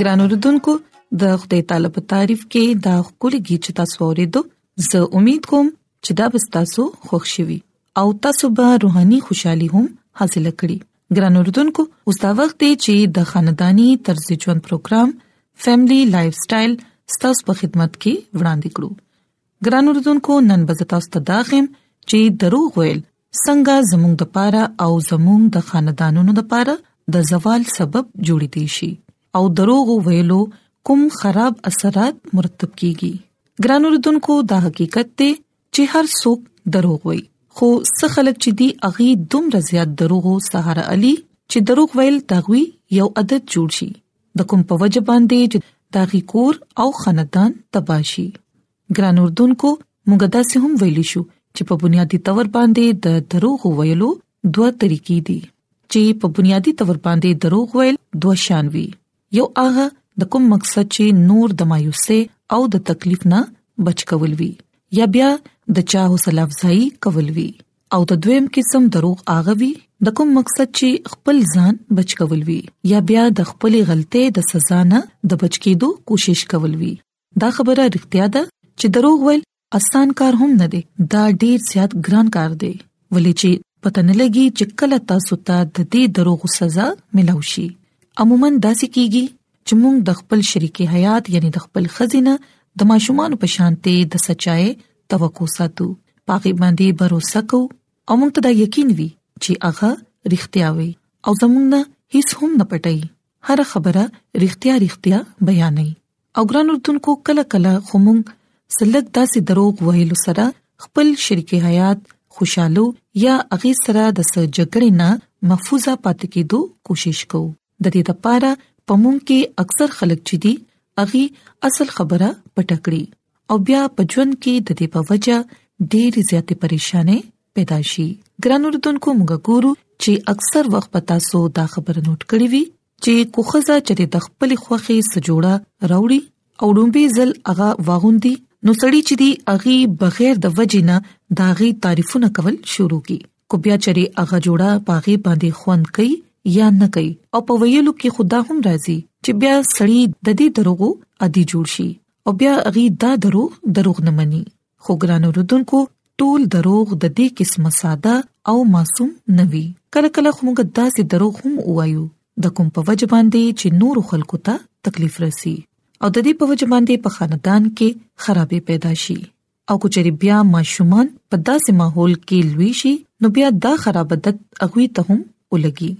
ګران اوردونکو د خپل طالب تعریف کې دا خپل گیچ تاسو اوریدو زه امید کوم چې دا به تاسو خوښ شي او تاسو به روحاني خوشحالي هم حاصل کړئ ګران اوردونکو اوس دا وخت دی چې د خاندانی طرز ژوند پروګرام فیملی لایف سټایل ستاسو په خدمت کې وړاندې کړو ګران اوردونکو نن بزتا ستداخم چې دروغ ویل څنګه زموږ د پاره او زموږ د خاندانونو د پاره د زوال سبب جوړ دي شي او دروغ ویلو کوم خراب اثرات مرتب کیږي ګران اردوونکو دا حقیقت دی چې هر څوک دروغ وي خو څه خلک چې دی اغي دوم رضيات دروغ سهارا علي چې دروغ ویل تغوي یو عادت جوړ شي د کوم په وجه باندې چې داغي کور او خاندان تباشي ګران اردوونکو موږ داسې هم ویلی شو چې په بنیادی تور باندې د دروغ ویلو دوه طریقې دي چې په بنیادی تور باندې دروغ ویل دوه شان وي یو هغه د کوم مقصد چې نور د مایوسه او د تکلیف نه بچ کول وي یا بیا د چا حوصله افزایی کول وي او د دویم قسم دروغ هغه وي د کوم مقصد چې خپل ځان بچ کول وي یا بیا د خپل غلطۍ د سزا نه د بچ کېدو کوشش کول وي دا خبره رښتیا ده چې دروغ ویل اسان کار هم نه دی دا ډیر زیات ګران کار دی ولې چې پته نه لګي چې کله تاسو ته د دې دروغ سزا ملو شي عموما داسې کیږي چې موږ د خپل شریک حیات یعنی د خپل خزینه د ماشومان په شانته د سچای توقع ساتو پاغي باندې باور وکړو او موږ ته دا یقین وي چې هغه رښتیا وي او زمونږ نه هیڅ هم نه پټي هره خبره رښتیا رښتیا بیانې او ګران اردوونکو کله کله خو مونږ سلګ داسې دروغ ویلو سره خپل شریک حیات خوشاله یا اغه سره د سجګړې نه محفوظه پاتې کېدو کوشش کوو د دې لپاره په مونږ کې اکثر خلک چې دي اغه اصل خبره پټکړي او بیا په ژوند کې د دې په وجه ډېر زیاتې پریشانې پیدا شي ګران اردوونکو موږ ګورو چې اکثر وخت پتا سو دا خبره نوٹ کړی وي چې کوخزه چې د خپل خوخي سجوړه راوړي او ډومبي زل هغه واغوندي نو سړی چې دی اغي بغیر د وجینا داغي تعریفونه کول شروع کی کو بیا چرې هغه جوړه پاغي باندې خوند کوي یا نه کوي او په ویلو کې خدا هم راضي چې بیا سړی د دې دروغو ادي جوړ شي او بیا اغي دا دروغ دروغ نه مني خو ګران اوردونکو ټول دروغ د دې قسمه ساده او معصوم نه وي کله کله خو موږ داسې دروغ هم وایو د کوم په وجه باندې چې نور خلکو ته تکلیف رسی او د دې په وجه باندې په خاندان کې خرابې پیدا شي او کچري بیا ماشومان په داسې ماحول کې لوي شي نو بیا دا خراب عادت اغوي ته هم ولګي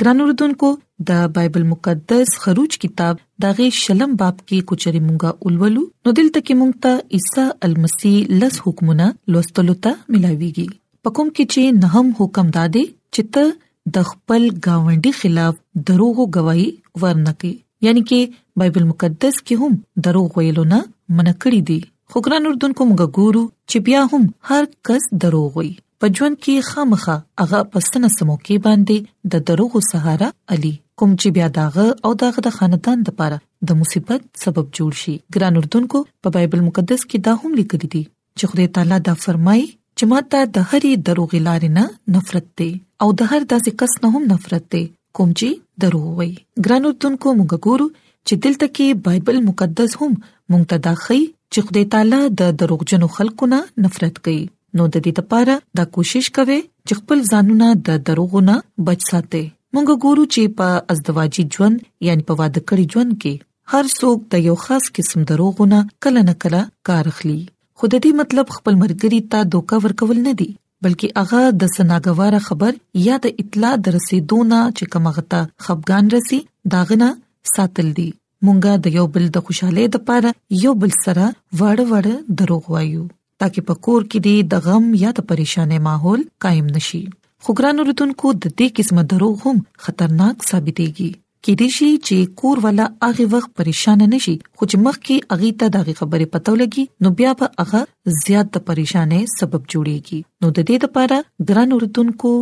ګران اوردونکو د بایبل مقدس خروج کتاب دغه شلم باب کې کوچري مونږه اولولو نو دلته کې مونږ ته عیسی المسی لس حکمونه لوستلو ته ملاويږي پکم کې چې نهم حکم دادې چې ته د خپل گاونډي خلاف دروغ گواہی ورنکې یعنی کې بایبل مقدس کې هم دروغ ویلو نه منکړی دي خو ګران اردوونکو موږ ګورو چې بیا هم هر کس دروغ وي په ژوند کې خامخه هغه په سنه سمو کې باندې د دروغو سهارا علي کوم چې بیا داغه او داغه د خاندان لپاره د مصیبت سبب جوړ شي ګران اردوونکو په بایبل مقدس کې دا هم لیکل دي چې خدای تعالی دا فرمایي چې ماته د هرې دروغ لارې نه نفرت دی او د هر داسې کس نه هم نفرت دی کوم چې دروغ وایي ګران اردوونکو موږ ګورو چې دلته کې بایبل مقدس هم مونږ ته دا ښيي چې خدای تعالی د دروغجنو خلکو نه نفرت کوي نو د دې لپاره دا کوشش کوي چې خپل ځانونه د دروغو نه بچ ساتي موږ ګورو چې په ازدواجی ژوند یعنی په واده کړی ژوند کې هر څوک د یو خاص قسم دروغو نه کله نه کله کار اخلي خود دې مطلب خپل مرګري ته دوکا ورکول نه دي بلکې هغه د سناګواره خبر یا د اطلاع درسېدونه چې کومغتا خپګان رسی داغنه ساتل دي مونږه د یو بل د خوشاله د پاره یو بل سره وړ وړ دروغ وایو ترڅو په کور کې دې د غم یا د پریشانې ماحول قائم نشي خو ګران اوردونکو د دې قسمه دروغ هم خطرناک ثابتېږي کې دې شي چې کور ولا هغه وخت پریشان نه شي خو چې مخ کې اغي ته دغه خبره پته لګي نو بیا به هغه زیات د پریشانې سبب جوړيږي نو د دې لپاره ګران اوردونکو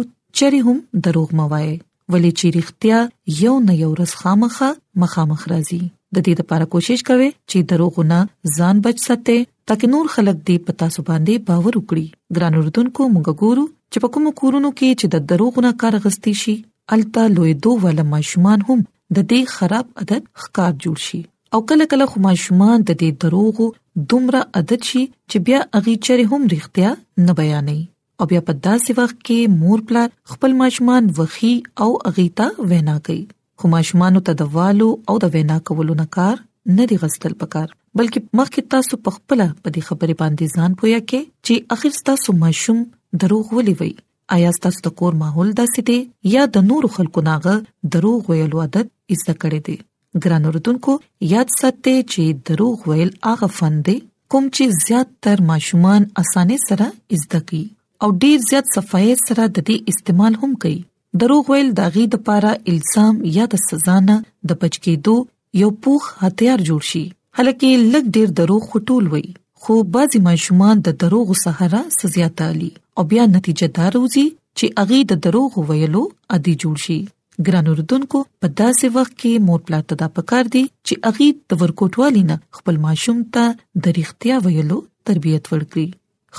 چری هم دروغ موایي ولې چې رښتیا یو نه یو ورځ خامخه مخامخ راځي د دې لپاره کوشش کوي چې دروغونه ځان بچ ساتي ترڅو نور خلک دې پتا سو باندې باور وکړي ګران اردوونکو موږ ګورو چې په کوم کورونو کې چې د دروغونه کار غستی شي التا لوی دوه ول ماشومان هم د دې خراب عادت ښکار جوړ شي او کله کله خو ماشومان د دې دروغو دومره عادت شي چې بیا اغي چره هم رښتیا نه بیانې او بیا په داسې وخت کې مور پلار خپل ماشومان وخی او اغیتا وینا کوي خو ماشومان ته د والو او د وینا کولو نه کار نه دی غستل پکار بلکې مخکې تاسو په خپل په دې خبره باندې ځان پوهه کې چې اخر تاسو ماشوم دروغ ولي وي آیا تاسو د کور ماحول داسې دی یا د نور خلکو ناغه دروغ ویلو عادت ایسته کړی دی ګران اوردونکو یاد ساتئ چې دروغ ویل هغه فن دی کوم چې زیات تر ماشومان اسانه سره زده کوي او ډیر زیات صفای سره د دې استعمال هم کوي دروغ ویل د غي د پاره الزام یا د سزا نه د بچ کېدو یو پوخ هتیار جوړ شي هلکه لګ ډیر دروغ خټول وي خو بعضی ماشومان د دروغ سهارا سزا تالي او بیا نتیجه دار وځي چې اغي د دروغ ویلو عادي جوړ شي ګران اردوونکو په داسې وخت کې مور پلار ته دا پکار دي چې اغي د ورکوټوالي نه خپل ماشوم ته د ریښتیا ویلو تربيت ورکړي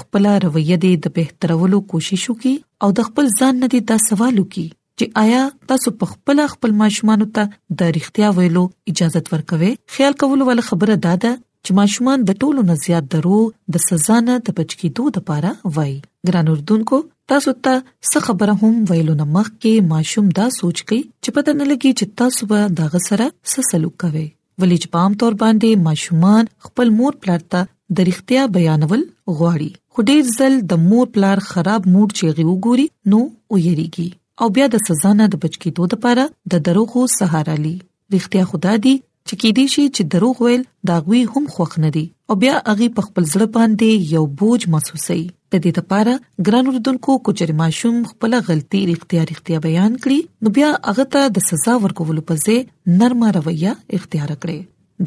خپل رویه دې د بهترولو کوشش وکړي او د خپل ځان نه دې دا سوال وکړي چې آیا تاسو په خپل خپل ماشومان ته د ریښتیا ویلو اجازه ورکوي خیال کولو ول خبره دا ده چې ماشومان د ټولو نه زیات درو د سزا نه د بچ کېدو لپاره وای ګران اردوونکو تاسو ته څه خبره هم ویلو نه مخ کې ماشوم دا سوچ کوي چې پته نه لګي چې تاسو به دا غسره څه سلوک کوي ولې چې په عام تور باندې ماشومان خپل مور پلار ته د اړتیا بیانول غواړي خو ډیر ځل د مور پلار خراب موډ چې غي وګوري نو ویریږي او بیا د سزا نه د بچ کېدو لپاره د دروغو سهارا لي رښتیا خدا دی چې کې دي شي چې دروغ ویل دا غوي هم خوخ نه دي او بیا اغي په خپل ځړ باندې یو بوج محسوسي د دې لپاره ګران اردوونکو کوچري ماشوم خپل غلطي اختیار اختیار بیان کړي نو بیا هغه ته د سزا ورکولو په ځای نرمه رویه اختیار کړي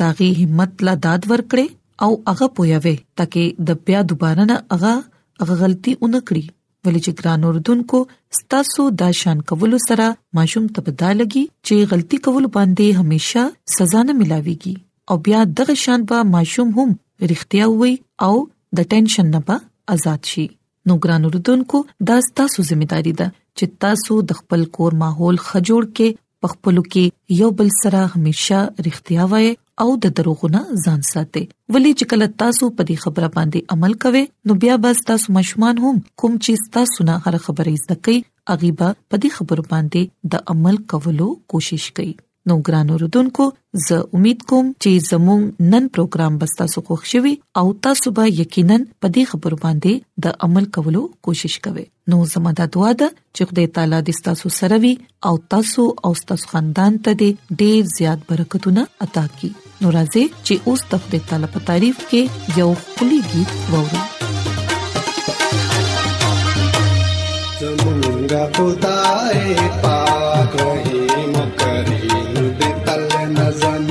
داغي همت لا داد ور کړي او هغه پویوي ترڅو د بیا دوباره نه هغه هغه غلطي اونکړي ولې چې ګران اوردونکو ستاسو دا شان کول سره ماشوم ته بدالږي چې غلطي کول باندې همیشه سزا نه ملاويږي او بیا دغه شان به ماشوم هم رښتیا وي او د ټینشن نه به آزاد شي نو ګران اوردونکو دا ستاسو ځمېداري ده چې تاسو د خپل کور ماحول خجوړ کې په خپل کې یو بل سره همیشه رښتیا وای او د دروغونه ځان ساتي ولې چې کله تاسو په دې خبره باندې عمل کوئ نو بیا به تاسو مشمان هم کوم چې تاسو نه هر خبرې زکې اغيبه په دې خبر باندې د عمل کولو کوشش کوي نو ګران اوردونکو زه امید کوم چې زموږ نن پروګرام بستا سو خوښ شوي او تاسو به یقینا په دې خبر باندې د عمل کولو کوشش کوئ نو زموږ د دعا ده چې خدای تعالی دې تاسو سره وي او تاسو او تاسو خاندان ته دې ډېر زیات برکتونه عطا کړي نورازې چې اوس د خدای تعالی په تعریف کې یو کلی गीत ووري زمونږ خدای پاک رحیم کریم دې تل نظم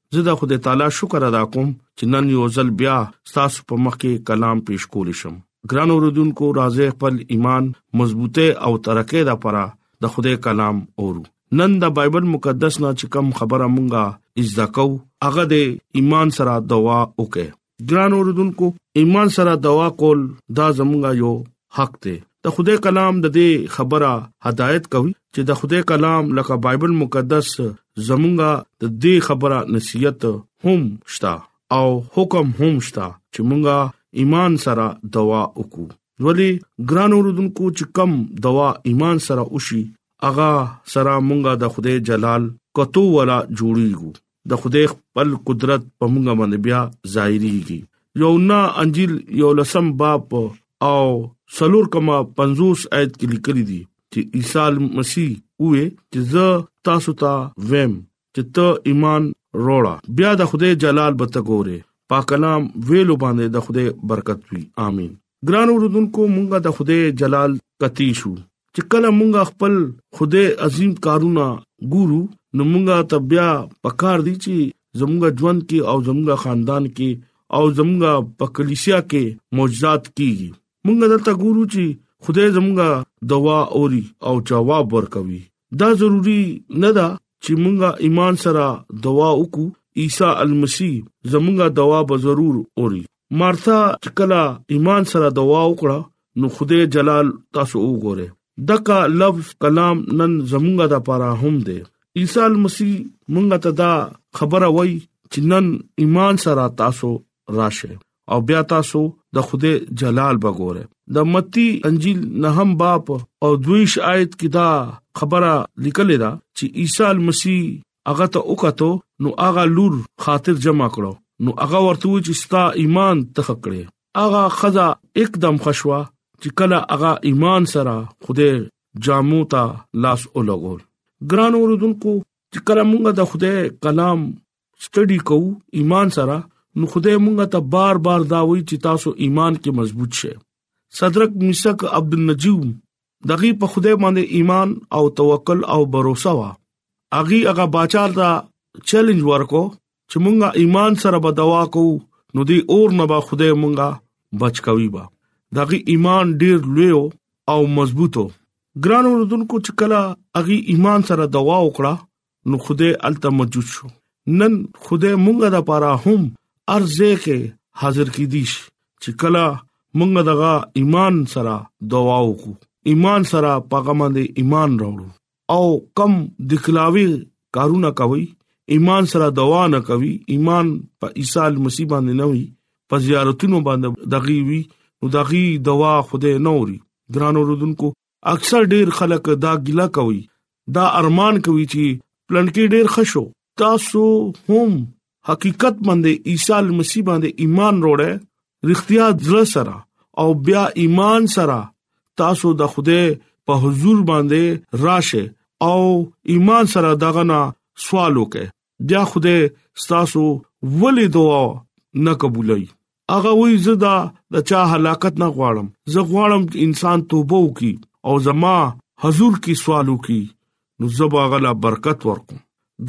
زه د خدای تعالی شکر ادا کوم چې نن یو ځل بیا تاسو په مخ کې کلام پیش کول شم ګران اوردونکو راځي خپل ایمان مضبوطه او ترقه د پره د خدای کلام اورو نن د بایبل مقدس نه چې کم خبره مونږه از دکو هغه د ایمان سره دوا وکړي ګران اوردونکو ایمان سره دوا کول دا زموږ یو حق دی د خدای کلام د دې خبره هدایت کوي چې د خدای کلام لکه بایبل مقدس زمونږه د دې خبره نصيحت هم شتا او حکم هم شتا چې مونږه ایمان سره دوا وکړو ولی ګران اوردونکو چې کم دوا ایمان سره وشي اغا سره مونږه د خدای جلال کتو ولا جوړیږو د خدای خپل قدرت په موږ باندې بیا ظاهريږي یونا انجیل یو لسم باب او سلور کما 50 آیت کې لیکل دي چې عیسی مسیح وې چې زه تاسو ته ویم چې ته ایمان روړه بیا د خدای جلال به تګوره پاک کلام ویلو باندې د خدای برکت وي امين ګران اوردونکو مونږه د خدای جلال کتی شو چې کله مونږه خپل خدای عظیم کارونه ګورو نو مونږه ته بیا پکار دي چې زموږه ژوند کې او زموږه خاندان کې او زموږه په کلیسیا کې معجزات کیږي مونږه دلته ګورو چې خدای زموږه دوا اوري او جواب ورکوي دا ضروری نه ده چې مونږه ایمان سره دوا وکړو عیسی المسی زموږه دوا به ضرور اوري مارتا چې کله ایمان سره دوا وکړه نو خدای جلال تاسو وګوره دغه لفظ کلام نن زمونږه د پاره هم دی عیسی مسیح مونږه ته دا خبره وای چې نن ایمان سره تاسو راشه او بیا تاسو د خوده جلال بګوره د متی انجیل نهم باب او دویش آیت کې دا خبره لیکل دا چې عیسی مسیح هغه ته وکتو نو هغه لور خاطر جمع کړو نو هغه ورته و چې ستا ایمان تخ کړي هغه خزا اکدم خشوا چې کله هغه ایمان سره خوده جامو ته لاس ولګول ګران اوردونکو چې کله مونږ د خوده کلام سټډي کوو ایمان سره نو خوده مونږ ته بار بار دا وایي چې تاسو ایمان کې مضبوط شئ صدرک مسک عبد النجوم دغه په خدای باندې ایمان او توکل او باور وا اغي هغه بچار دا چیلنج ورکو چې مونږه ایمان سره به دوا کو نو دی اور نه به خدای مونږه بچ کوي با دغه ایمان ډیر لوی او مضبوطو ګران اوردونکو چې کلا اغي ایمان سره دوا وکړه نو خدای الته موجود شو نن خدای مونږه د پاره هم ارزه کې حاضر کی دي چې کلا مونږه دغه ایمان سره دعا وکړو ایمان سره پاګه باندې ایمان راوړو او کم دکلاوی کارونه کوي ایمان سره دوا نه کوي ایمان په عیسی مسیح باندې نه وي په زیارتونو باندې دغي وي نو دغي دوا خوده نوري ګران اوردونکو اکثر ډیر خلک دا ګیله کوي دا ارمان کوي چې پلانکی ډیر خشو تاسو هم حقیقت باندې عیسی مسیح باندې ایمان وروړې رښتیا ځل سره او بیا ایمان سره تاسو د خوده په حضور باندې راشه او ایمان سره دغه نه سوال وکړه بیا خوده ستاسو ولی دعا نه قبولای هغه وی زدا د چا هلاکت نه غواړم زه غواړم انسان توبه وکي او زما حضور کې سوال وکي نو زبا غلا برکت ورکوم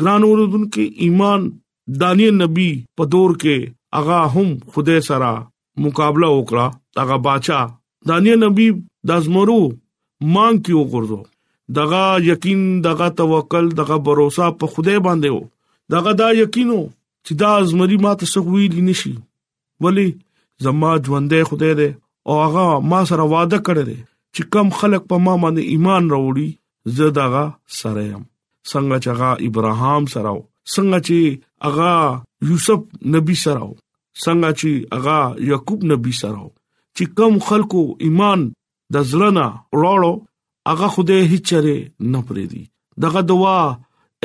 ګران اوردونکو ایمان دانیه نبی په دور کې هغه هم خدای سره مقابله وکړه دغه بچا دانیه نبی د زمرو مان کې وګرځو دغه یقین دغه توکل دغه باور په خدای باندې وو دغه دا یقینو چې دا زمری ماته سغوي دي نشي ولی زما ژوندې خدای دې او هغه ما سره وعده کړی دی چې کم خلک په ما باندې ایمان راوړي زه دغه سره يم څنګه چې هغه ابراهام سره و څنګه چې هغه یوسف نبی سره و څنګه چې هغه یعقوب نبی سره چې کم خلکو ایمان د ځلنا وروړو هغه خوده هیڅ چره نه پرې دي دغه دعا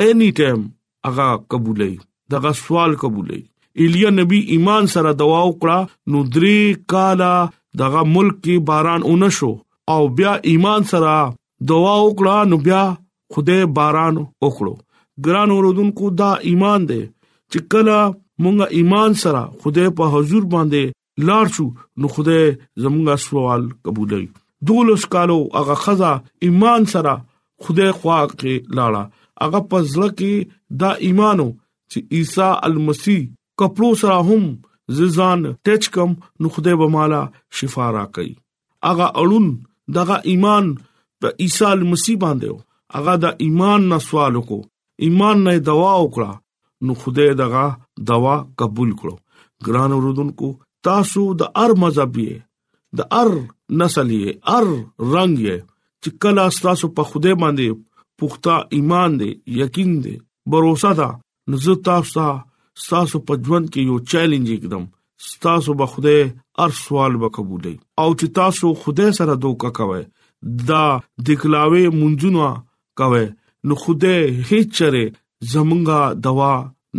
اني ټایم هغه قبولې دغه سوال قبولې ایلیا نبی ایمان سره دعا وکړه نو درې کالا دغه ملک کې باران اونشو او بیا ایمان سره دعا وکړه نو بیا خدای باران وکړو ګران اوردونکو دا ایمان دی چې کله مونږه ایمان سره خدای په حضور باندې لاړ شو نو خدای زموږه سوال قبولای دولس کالو هغه خزا ایمان سره خدای خوا کې لاړه هغه په ځل کې دا ایمانو چې عیسی المسی کپلو سره هم ززان ټچ کم نو خدای به مالا شفا را کوي هغه اړون دغه ایمان د عیسی مسیح باندې او هغه د ایمان نه سوال وکړو ایمان نه دوا وکړه نو خدای دغه دوا قبول کړو ګران اوردونکو تاسو د ار مذهب یې د ار نسل یې ار رنگ یې چې کله تاسو په خوده باندې پوختا ایمان دی یقین دی باور ده نو زه تاسو ته تاسو په ژوند کې یو چیلنج کړم تاسو به خوده هر سوال وکبولې او چې تاسو خوده سره دوکا کوي دا دکلاوي منځونه کوي نو خوده هیڅ چره زمونږه دوا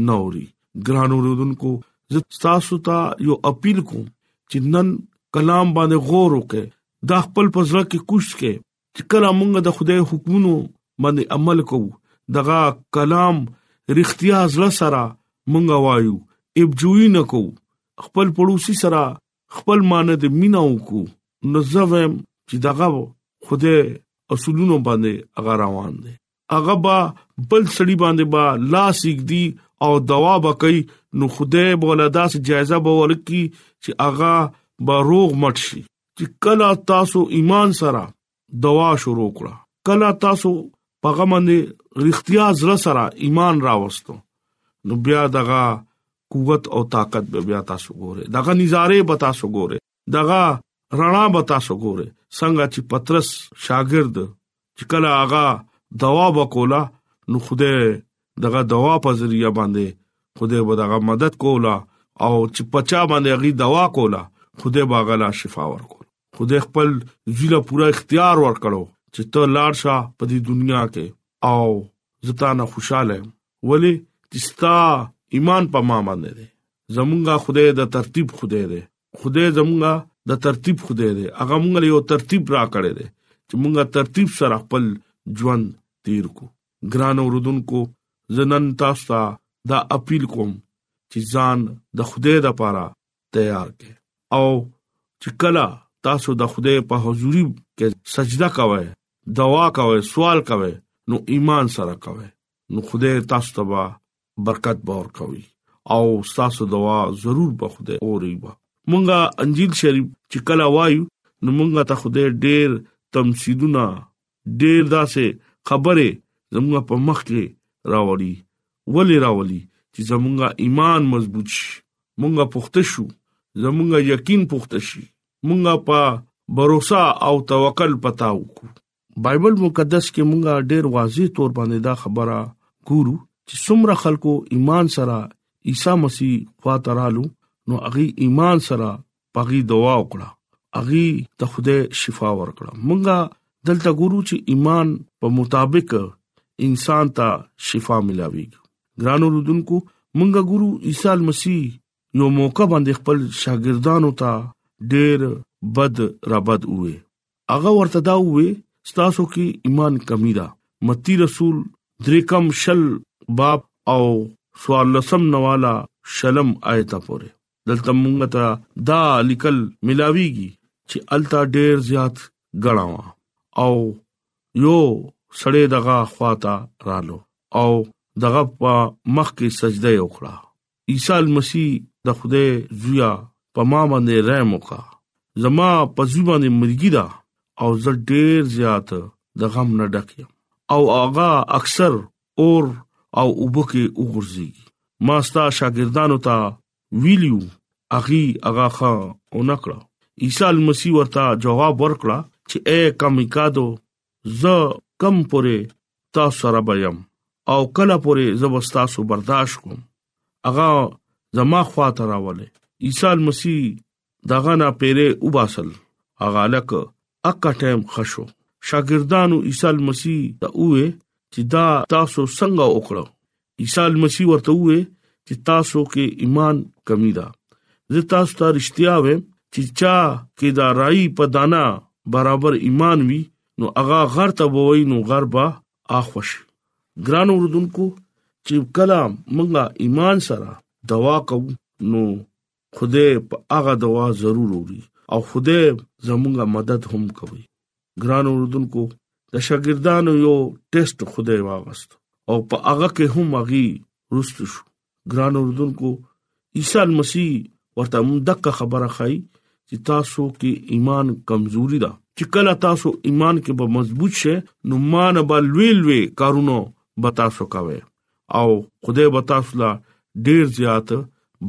نوري ګران اوردونکو زه تاسو ته یو اپیل کوم چې نن کلام باندې غور وکړئ دا خپل پزړه کې کوشش کې چې کله موږ د خدای حکمونو باندې عمل کوو دغه کلام رښتیا زړه سره موږ وایو ابجوی نکو خپل پړوسی سره خپل مان د میناو کو نزوم چې دغه خدای اصولونو باندې اغه روان دي هغه با بل سړي باندې با لاس یګدي او دوا بکې نو خدای بوله داس جایزه به ورکی چې هغه به روغ مټ شي چې کله تاسو ایمان سره دوا شروع کړه کله تاسو پغه باندې رښتیا زړه سره ایمان راوستو نو بیا دغه قوت او طاقت به بیا تاسو ګوره دغه نظاره به تاسو ګوره دغه رڼا به تاسو ګوره څنګه چې پترس شاګرد چې کله هغه دوا وکولا نو خوده دغه دوا په ذریعہ باندې خوده به دغه مدد کولا او چې پچا باندې هغه دوا کولا خوده به غلا شفا ورکول خوده خپل ځله پورا اختیار ورکړو چې ته لاړ شه په دې دنیا کې او زتا نه خوشاله ولی چې ستا ایمان په ما باندې دی زمونږه خوده د ترتیب خوده دی خدای زمونږه د ترتیب خدای دی هغه مونږ له یو ترتیب را کړی دی چې مونږه ترتیب سره خپل ژوند تیر کو ګران اوردونکو زنن تاسو ته دا اپیل کوم چې ځان د خدای د پاره تیار کړئ او چې کله تاسو د خدای په حضوري کې سجده کوئ دعا کوئ سوال کوئ نو ایمان سره کوئ نو خدای تاسو ته برکت باور کوي او تاسو دوا ضرور به خدای اوري با مونږه انجیل شریف چې کله وایو نو مونږه ته خدای ډېر تمثيلونه ډېر داسې خبره زموږ په مخ کې راوړي ولې راوړي چې زموږ ایمان مضبوط شي مونږه پخته شو زموږ یقین پخته شي مونږه په باور او توکل پتاو کو بایبل مقدس کې مونږه ډېر واضح تور باندې دا خبره ګورو چې څومره خلکو ایمان سره عیسی مسیح خاطرالو نو اغي ایمان سره پغي دعا وکړه اغي ته خوده شفا ورکړه مونږه دلته ګورو چې ایمان په مطابق انسان ته شفا ملاوي ګرانو رودونکو مونږه ګورو عیسی مسیح یو موقع باندې خپل شاګردانو ته ډېر بد رابد وې هغه ورته دا وې ستاسو کې ایمان کمی ده متی رسول دریکم شل باب او سوال لسم نوالا شلم آیت پورې دلته مونږ ته دا لیکل ملاویږي چې التا ډیر زیات غړاوا او یو سړی دغه خواته رالو او دغه په مخ کې سجده وکړه عیسی المسیح د خدای زویا په ما باندې رحم وکا زما په زوی باندې مرګی دا او زه ډیر زیات د غم نه ډک یم او هغه اکثر اور او وبکه وګرځي ما ستا شاګردانو ته ویلیو اغي هغه خا اونکړه عیسی المسیح ورته جواب ورکړه چې اے کمیکادو زه کم پورې تاسو سره به يم او کله پورې زبستاسو برداشت کوم اغه زما خوا ته راولې عیسی مسیح دغه نه پیره وباسل اغه لک اکه ټیم خشو شاګردانو عیسی مسیح ته وې چې دا تاسو څنګه وکړو عیسی مسیح ورته وې چې تاسو کې ایمان کمی ده زه تاسو ته رښتیا وایم چې چا کې دا رای په دانا برابر ایمان وي نو هغه غر ته وای نو غر با اخوش ګران اوردونکو چې کلام مونږه ایمان سره دوا کوو نو خدای په هغه دوا ضرور اوري او خدای زمونږه مدد هم کوي ګران اوردونکو د شاګردانو یو ټیسټ خدای واغست او په هغه کې هم هغه رست شو ګران اوردونکو عیسی مسیح ورته دغه خبره خای چې تاسو کې ایمان کمزوري ده چې کله تاسو ایمان کې به مضبوط شئ نو مان به لوی لوی کارونه به تاسو کوئ او خدای به تاسو لا ډیر زیات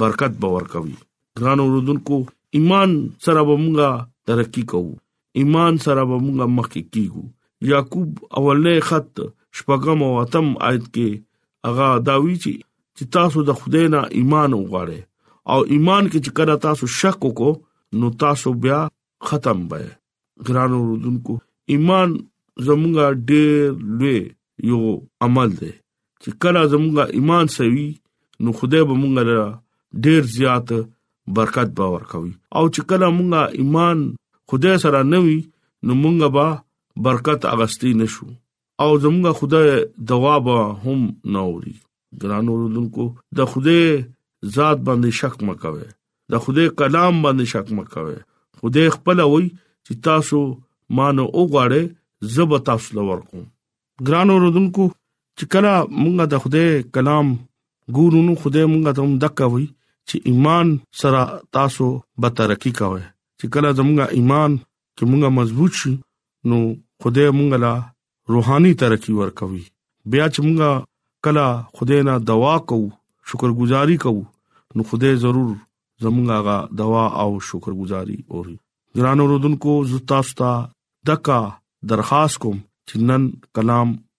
برکت باور کوي ګران اوردونکو ایمان سره به موږ ترقی کوو ایمان سره به موږ مخکې کیږو یعقوب اولنې خط شپږم او اتم آیت کې هغه داوی چې چې تاسو د خدای نه ایمان وغواړئ او ایمان کې چې کړه تاسو شک وکړو نو تاسو بیا ختم به ګران اوردونکو ایمان زمونږه ډېر لوی یو عمل دی چې کله زمونږه ایمان سوي نو خدای به مونږ له ډېر زیات برکت به ورکوي او چې کله مونږه ایمان خدای سره نوي نو مونږه به برکت اغستی نشو او زموږ خدای دوا به هم نوري ګران اوردونکو د خدای ذات باندې شک مکوي د خدای کلام باندې شک مکوي خدای خپل وای چې تاسو مانو وګړې زب تاسو لور کوم ګران اوردونکو چې کله موږ د خدای کلام ګورو نو خدای موږ ته هم دکا وای چې ایمان سره تاسو به ترقی کوئ چې کله زموږ ایمان چې مونږه مضبوط شي نو خدای مونږه لا روحاني ترقی ورکوي بیا چې مونږه کلا خدای نه دوا کوو شکرګزاري کوو نو خدای ضرور زمونږه دوا او شکرګزاري اوري ګران اوردونکو زتا ستا دکا درخواست کوم چې نن کلام